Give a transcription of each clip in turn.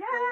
Yes.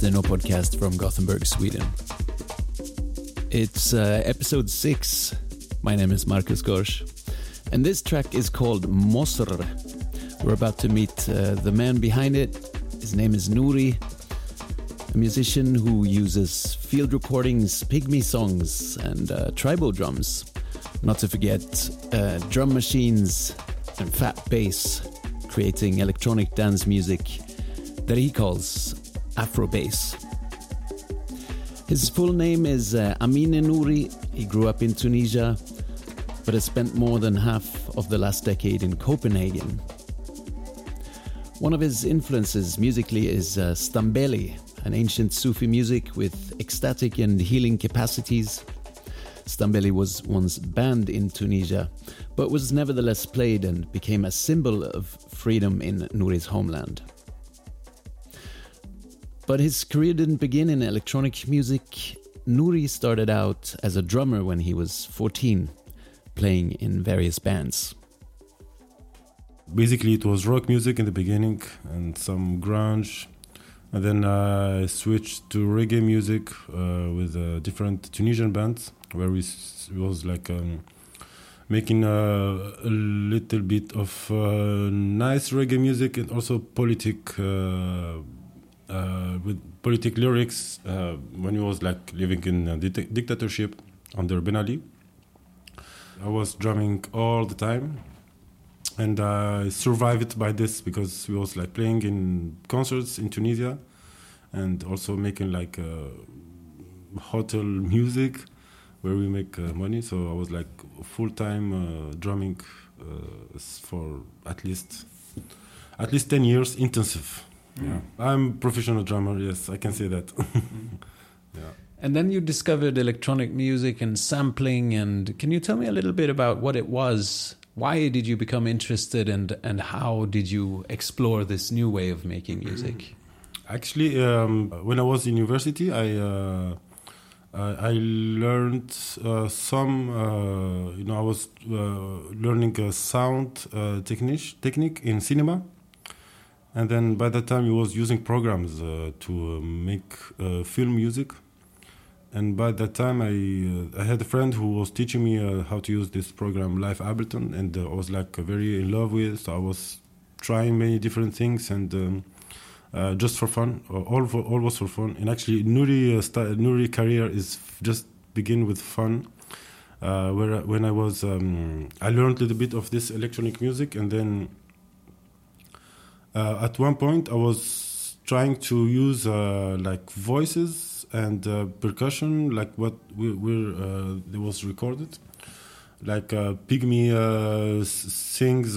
Clandestino podcast from Gothenburg, Sweden. It's uh, episode 6. My name is Marcus Gorsch, and this track is called Mosr. We're about to meet uh, the man behind it. His name is Nuri, a musician who uses field recordings, pygmy songs, and uh, tribal drums. Not to forget uh, drum machines and fat bass, creating electronic dance music that he calls Afro bass. His full name is uh, Amine Nouri. He grew up in Tunisia, but has spent more than half of the last decade in Copenhagen. One of his influences musically is uh, Stambeli, an ancient Sufi music with ecstatic and healing capacities. Stambeli was once banned in Tunisia, but was nevertheless played and became a symbol of freedom in Nuri's homeland. But his career didn't begin in electronic music. Nuri started out as a drummer when he was 14, playing in various bands. Basically, it was rock music in the beginning and some grunge. And then I switched to reggae music uh, with uh, different Tunisian bands where we was like um, making uh, a little bit of uh, nice reggae music and also politic uh, with politic lyrics uh, when he was like living in a dictatorship under Ben Ali. I was drumming all the time, and I survived by this because we was like playing in concerts in Tunisia, and also making like uh, hotel music where we make uh, money. So I was like full time uh, drumming for at least at least ten years intensive. Yeah, I'm professional drummer. Yes, I can say that. yeah. And then you discovered electronic music and sampling. And can you tell me a little bit about what it was? Why did you become interested, and and how did you explore this new way of making music? Actually, um, when I was in university, I. Uh, I learned uh, some, uh, you know, I was uh, learning a sound uh, technique, technique in cinema and then by that time he was using programs uh, to uh, make uh, film music. And by that time I, uh, I had a friend who was teaching me uh, how to use this program live ableton. And uh, i was like very in love with it. So i was trying many different things and um, just for fun. All, for, all was for fun. And actually nuri nuri career is just begin with fun. Where when i was um, i learned a little bit of this electronic music. And then uh, at one point I was trying to use uh, like voices and uh, percussion, like what we, we uh, there was recorded, like uh, Pygmy uh, sings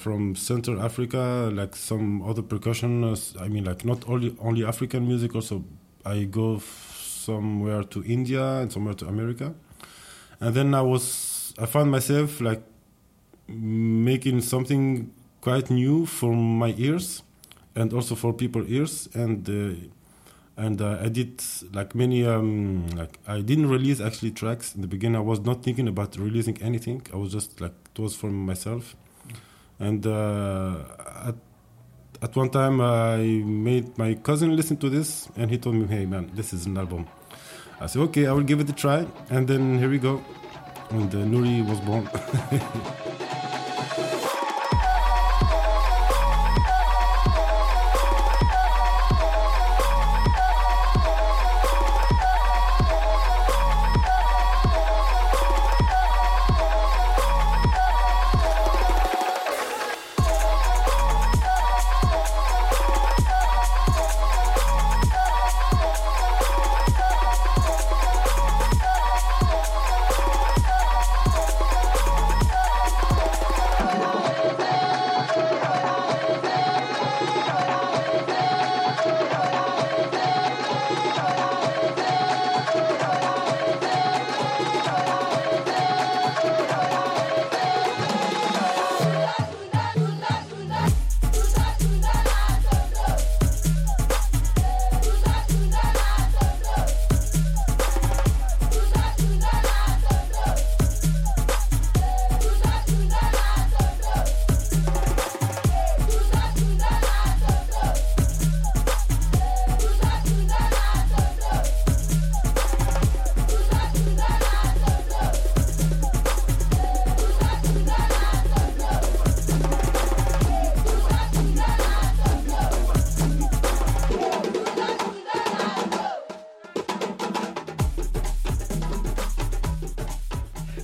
from Central Africa, like some other percussion. I mean, like not only only African music, also I go somewhere to India and somewhere to America, and then I was I found myself like making something quite new for my ears and also for people ears and uh, and uh, I did like many um, like I didn't release actually tracks in the beginning. I was not thinking about releasing anything. I was just like it was for myself, and uh, at at one time I made my cousin listen to this, and he told me, "Hey man, this is an album." I said, "Okay, I will give it a try," and then here we go, and uh, Nuri was born.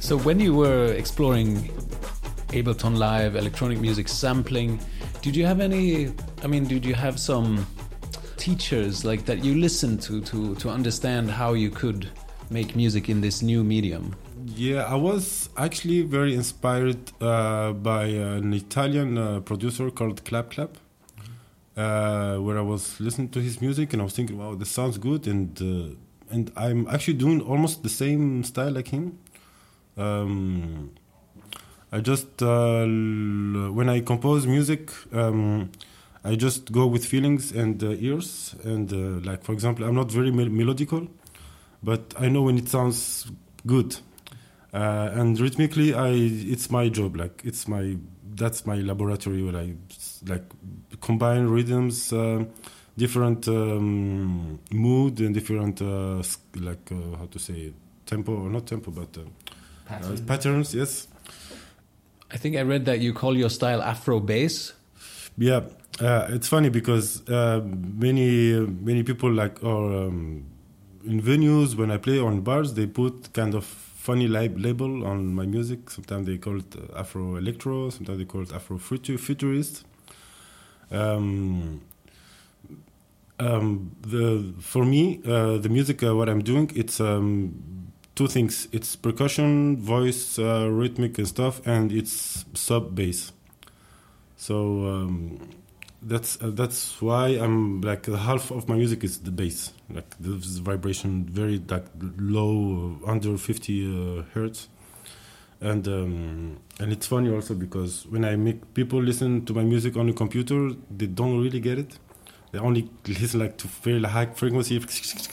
So when you were exploring Ableton Live, electronic music sampling, did you have any? I mean, did you have some teachers like that you listened to to to understand how you could make music in this new medium? Yeah, I was actually very inspired uh, by an Italian uh, producer called Clap Clap, uh, where I was listening to his music and I was thinking, wow, this sounds good, and uh, and I'm actually doing almost the same style like him. Um, I just uh, when I compose music, um, I just go with feelings and uh, ears, and uh, like for example, I'm not very mel- melodical, but I know when it sounds good, uh, and rhythmically, I it's my job. Like it's my that's my laboratory where I like combine rhythms, uh, different um, mood and different uh, like how to say tempo or not tempo, but uh, patterns. Yes. I think I read that you call your style Afro bass. Yeah, uh, it's funny because uh, many many people like or um, in venues when I play on bars they put kind of funny lab- label on my music. Sometimes they call it uh, Afro electro. Sometimes they call it Afro futurist. Um, um, the for me uh, the music uh, what I'm doing it's um, two things. It's percussion, voice, uh, rhythmic and stuff, and it's sub bass. So um, that's uh, that's why I'm like half of my music is the bass, like this vibration, very like low, uh, under 50 uh, hertz, and um, and it's funny also because when I make people listen to my music on a computer, they don't really get it. They only listen like to very high frequency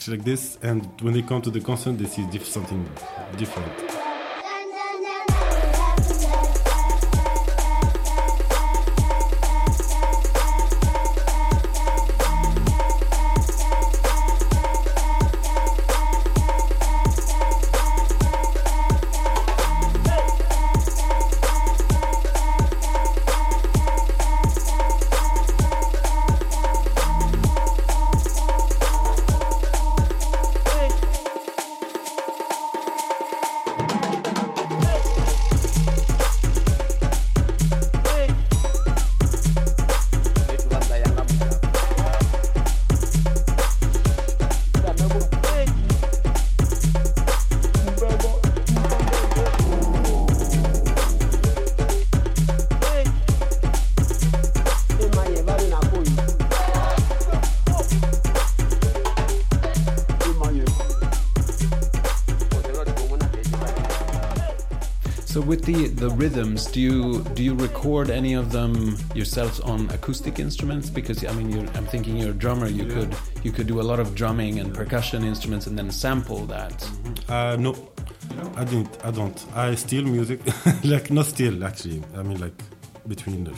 like this, and when they come to the concert, they see something different. With the the rhythms, do you do you record any of them yourselves on acoustic instruments? Because I mean, you're, I'm thinking you're a drummer. You Yeah. could you could do a lot of drumming and percussion instruments and then sample that. Uh, no, I didn't. I don't. I steal music, like not steal actually. I mean like between. The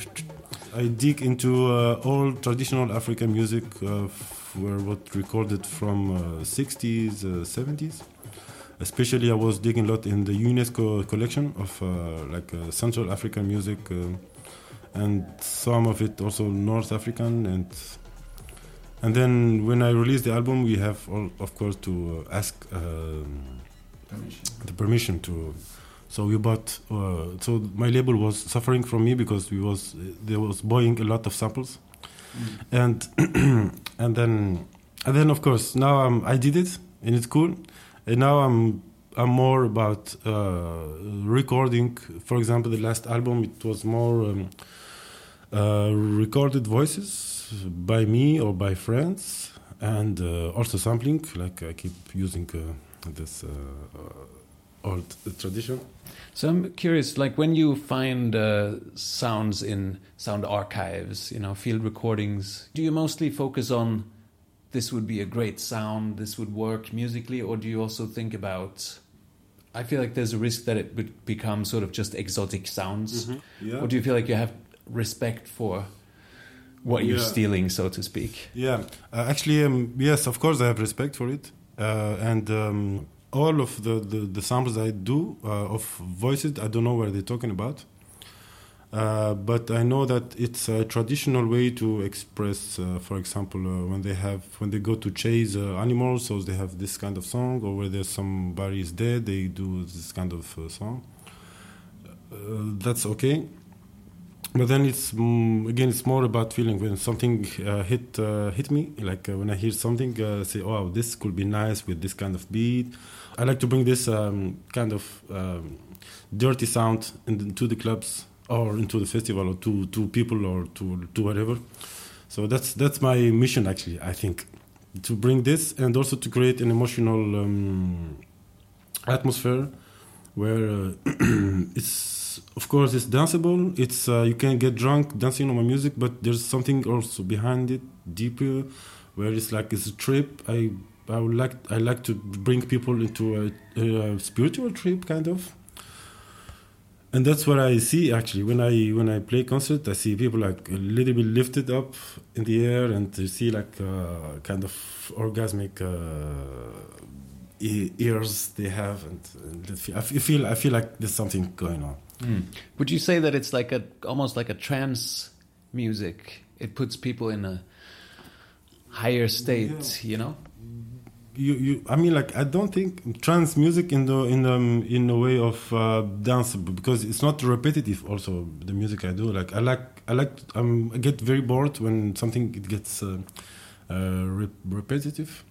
I dig into uh, old traditional African music, uh, were what recorded from uh, 60s, uh, 70s. Especially, I was digging a lot in the UNESCO collection of uh, like uh, Central African music, uh, and some of it also North African and. And then when I released the album, we have, all, of course, to uh, ask um, the permission to. So we bought. Uh, so my label was suffering from me because we was there was buying a lot of samples, and and then and then of course now I did it and it's cool, and now I'm I'm more about uh, recording. For example, the last album it was more um, uh, recorded voices by me or by friends, and uh, also sampling. Like I keep using uh, this uh, uh, old tradition. So I'm curious, like when you find sounds in sound archives, you know, field recordings, do you mostly focus on this would be a great sound, this would work musically, or do you also think about? I feel like there's a risk that it would become sort of just exotic sounds, Yeah. or do you feel like you have respect for what you're Yeah. stealing, so to speak? Yeah, uh, actually, um, yes, of course, I have respect for it, uh, and um, all of the, the, the samples I do uh, of voices, I don't know what they're talking about, uh, but I know that it's a traditional way to express. Uh, for example, uh, when they have when they go to chase uh, animals, so they have this kind of song, or where there's somebody is dead, they do this kind of uh, song. That's okay but then it's mm, again it's more about feeling when something hit hit me like when i hear something say oh this could be nice with this kind of beat i like to bring this um, kind of um, dirty sound into the clubs or into the festival or to to people or to to whatever. So that's that's my mission actually i think to bring this and also to create an emotional um, atmosphere where uh, it's of course it's danceable. It's uh, you can get drunk dancing on my music but there's something also behind it deeper where it's like it's a trip. I i would like i like to bring people into a, a spiritual trip kind of and that's what i see actually when i when i play concert i see people like a little bit lifted up in the air and you see like uh, kind of orgasmic uh, e- ears they have and, and I feel I feel like there's something going on Would you say that it's like a almost like a trance music? It puts people in a higher state, you know. You, you I mean like I don't think trance music in the in the in the way of uh, dance because it's not repetitive also the music I do. Like I like I like um, I get very bored when something gets uh, uh, re- repetitive.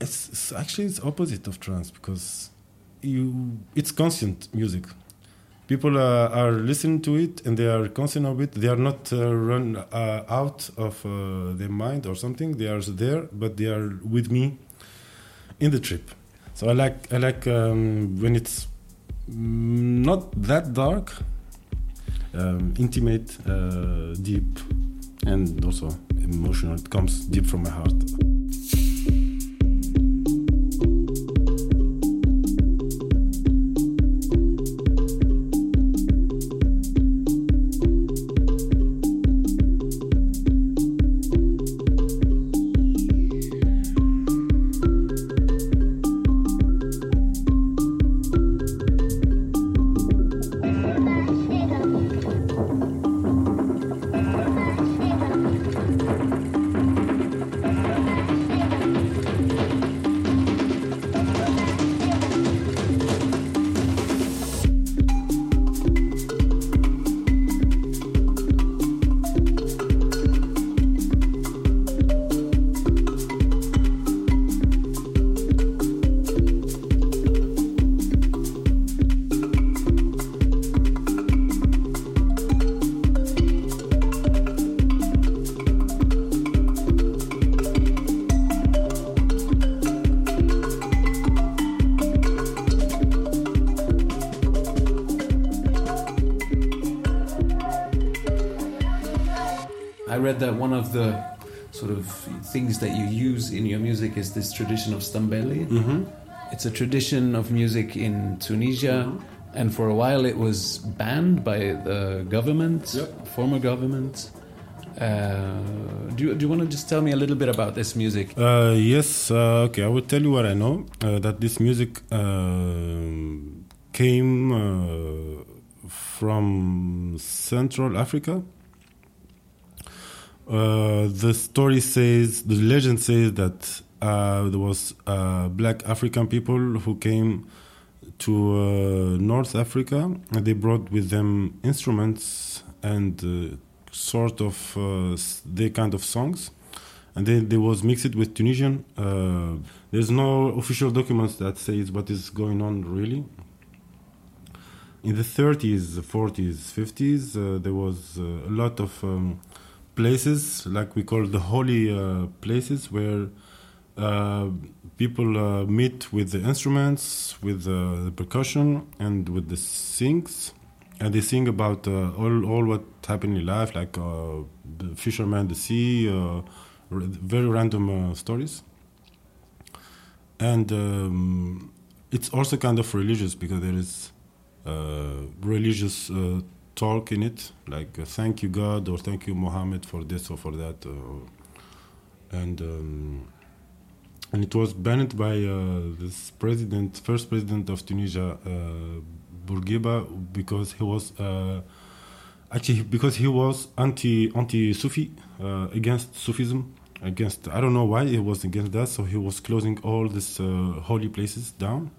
It's, it's actually it's opposite of trance because you it's constant music people uh, are listening to it and they are conscious of it. They are not uh, run uh, out of uh, their mind or something. They are there but they are with me in the trip. So i like i like um, when it's mm, not that dark um, intimate uh, deep and also emotional. It comes deep from my heart read that one of the sort of things that you use in your music is this tradition of stambeli. Mm-hmm. It's a tradition of music in Tunisia, and for a while it was banned by the government, Yep. former government. Uh, do, you, do you want to just tell me a little bit about this music? Uh, yes, uh, okay, I will tell you what I know. Uh, that this music um came uh, from Central Africa. Uh, the story says, the legend says that uh, there was uh, black African people who came to uh, North Africa and they brought with them instruments and uh, sort of uh, their kind of songs and then they was mixed with Tunisian. There's no official documents that says what is going on really. In the 30s, 40s, 50s, uh, there was a lot of um, places, like we call the holy uh, places, where uh, people uh, meet with the instruments, with the percussion, and with the sings, and they sing about uh, all all what happened in life, like uh, the fisherman, the sea, uh, very random stories. And um, it's also kind of religious because there is religious talk in it, like uh, "Thank you God" or "Thank you Muhammad for this or for that," uh, and um, and it was banned by uh, this president, first president of Tunisia, uh, Bourguiba, because he was actually because he was anti anti Sufi against Sufism. Against I don't know why he was against that, so he was closing all these uh, holy places down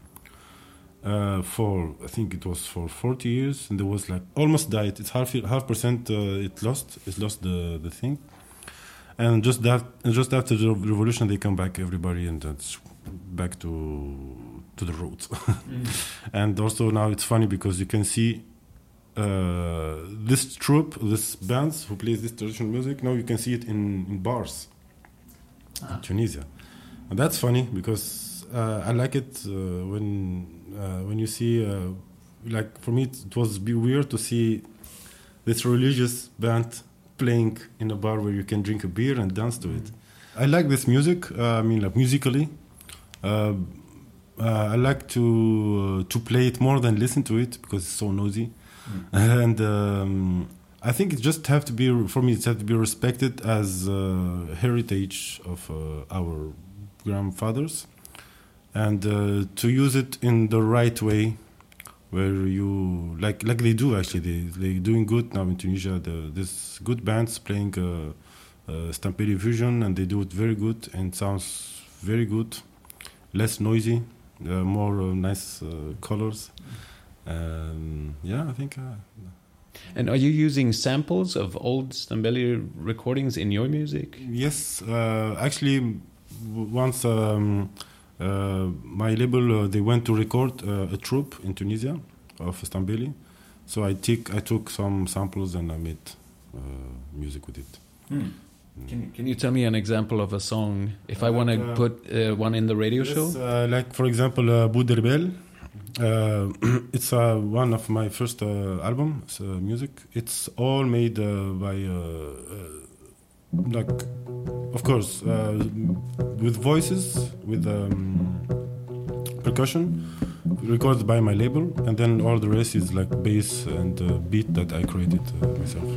uh, for I think it was for 40 years, and there was like almost died. It's half half percent. Uh, it lost. It lost the the thing, and just that and just after the revolution, they come back everybody, and that's back to to the roots. and also now it's funny because you can see uh, this troupe, this bands who plays this traditional music. Now you can see it in, in bars in Tunisia, and that's funny because uh, I like it uh, when uh, when you see uh, like for me it, was weird to see this religious band playing in a bar where you can drink a beer and dance to it. I like this music. Uh, I mean, like musically. I like to uh, to play it more than listen to it because it's so noisy, and um, I think it just have to be for me. It have to be respected as uh, heritage of uh, our grandfathers, and uh, to use it in the right way, where you like like they do actually. They they doing good now in Tunisia. The, there's good bands playing uh, uh, Stambeli Fusion, and they do it very good and sounds very good, less noisy, uh, more uh, nice uh, colors. Um, yeah, I think. Uh, And are you using samples of old Stambeli recordings in your music? Yes, uh, actually, once um, my label uh, they went to record uh, a troupe in Tunisia of Stambeli, so I took I took some samples and I made uh, music with it. Can, you- can you tell me an example of a song if I Uh, want to uh, put uh, one in the radio Yes, show? uh, like for example, uh, Bouderbel. Uh, it's uh, one of my first uh, albums, uh, music. It's all made uh, by, uh, uh, like, of course, uh, with voices, with um, percussion, recorded by my label, and then all the rest is like bass and uh, beat that I created uh, myself.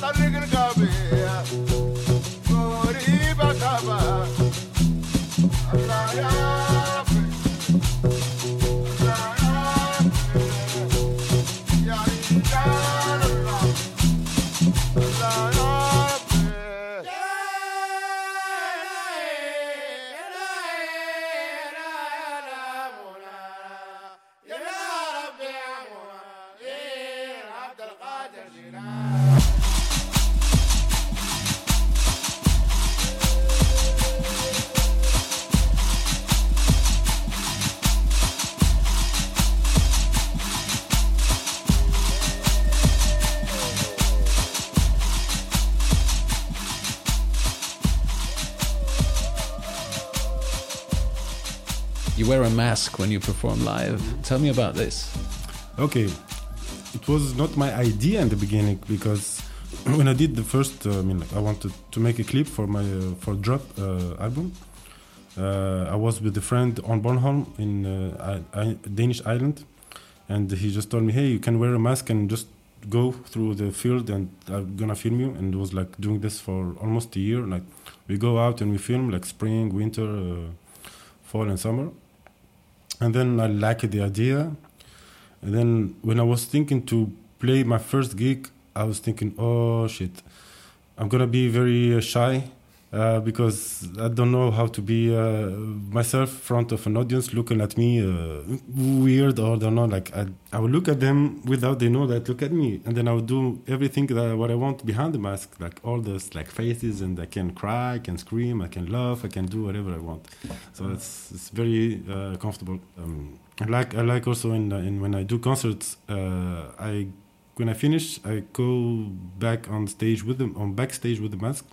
Saludos, wear a mask when you perform live. Tell me about this. Okay, it was not my idea in the beginning because when I did the first, uh, I mean, I wanted to make a clip for my uh, for drop uh, album. Uh, I was with a friend on Bornholm in uh, I, I, Danish island, and he just told me, "Hey, you can wear a mask and just go through the field, and I'm gonna film you." And it was like doing this for almost a year. Like we go out and we film like spring, winter, uh, fall, and summer. And then I liked the idea. And then when I was thinking to play my first gig, I was thinking, oh shit, I'm gonna be very uh, shy uh, because I don't know how to be uh, myself front of an audience looking at me uh, weird or don't know. Like I, I would look at them without they know that look at me, and then I would do everything that what I want behind the mask, like all those like faces, and I can cry, I can scream, I can laugh, I can do whatever I want. So it's it's very uh, comfortable. Um, I like I like also in, in when I do concerts, uh, I when I finish, I go back on stage with them on backstage with the mask.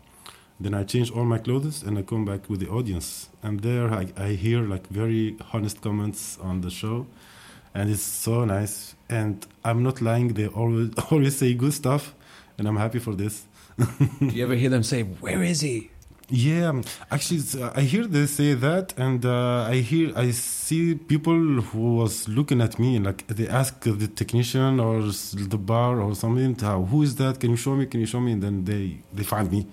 Then I change all my clothes and I come back with the audience. And there I, I hear like very honest comments on the show, and it's so nice. And I'm not lying; they always always say good stuff, and I'm happy for this. Do you ever hear them say, "Where is he"? Yeah, actually, I hear they say that, and uh, I hear I see people who was looking at me and like they ask the technician or the bar or something, "Uh, who is that? Can you show me? Can you show me? And then they they find me,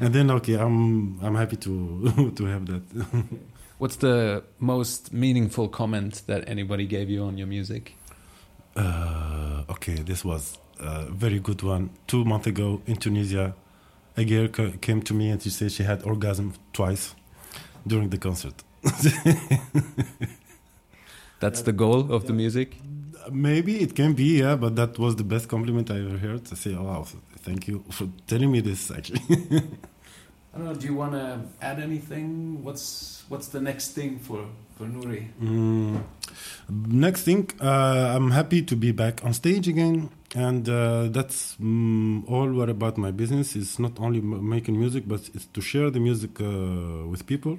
and then okay, I'm I'm happy to to have that. What's the most meaningful comment that anybody gave you on your music? Uh, okay, this was a very good one. Two months ago in Tunisia, a girl ca- came to me and she said she had orgasm twice during the concert. That's the goal of the music. Maybe it can be, yeah, but that was the best compliment I ever heard. I say, oh, wow, thank you for telling me this. Actually, I don't know. Do you want to add anything? What's What's the next thing for for Nuri? Mm, next thing, uh, I'm happy to be back on stage again, and uh, that's mm, all what about my business. It's not only m- making music, but it's to share the music uh, with people.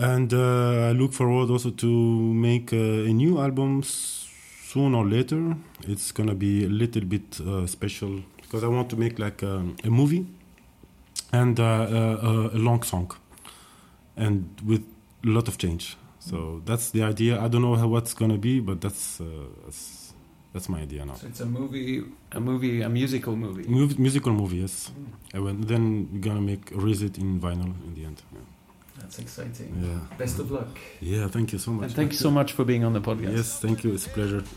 And uh, I look forward also to make uh, a new album soon or later. It's gonna be a little bit uh, special because I want to make like um, a movie and uh, uh, a long song, and with a lot of change. So that's the idea. I don't know how what's gonna be, but that's uh, that's, that's my idea now. So it's a movie, a movie, a musical movie. Mu- musical movie, yes. And then we're gonna make release it in vinyl in the end. Yeah. That's exciting. Yeah. Best of luck. Yeah. Thank you so much. And thank you so much for being on the podcast. Yes, thank you. It's a pleasure.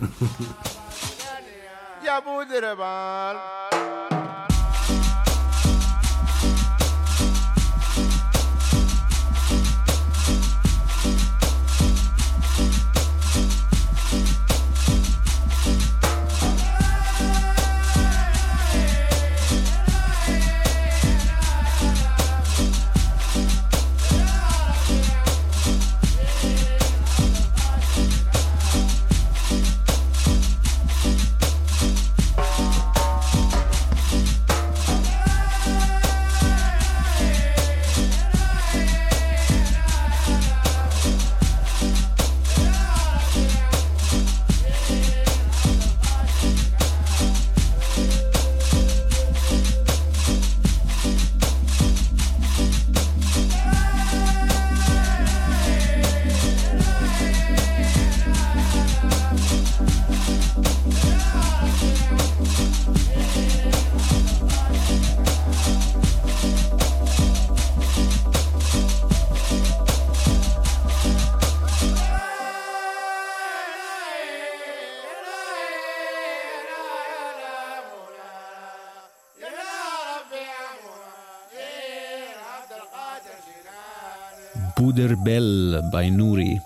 By Nuri.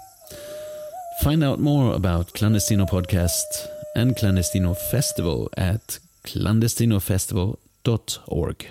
Find out more about Clandestino Podcast and Clandestino Festival at clandestinofestival.org.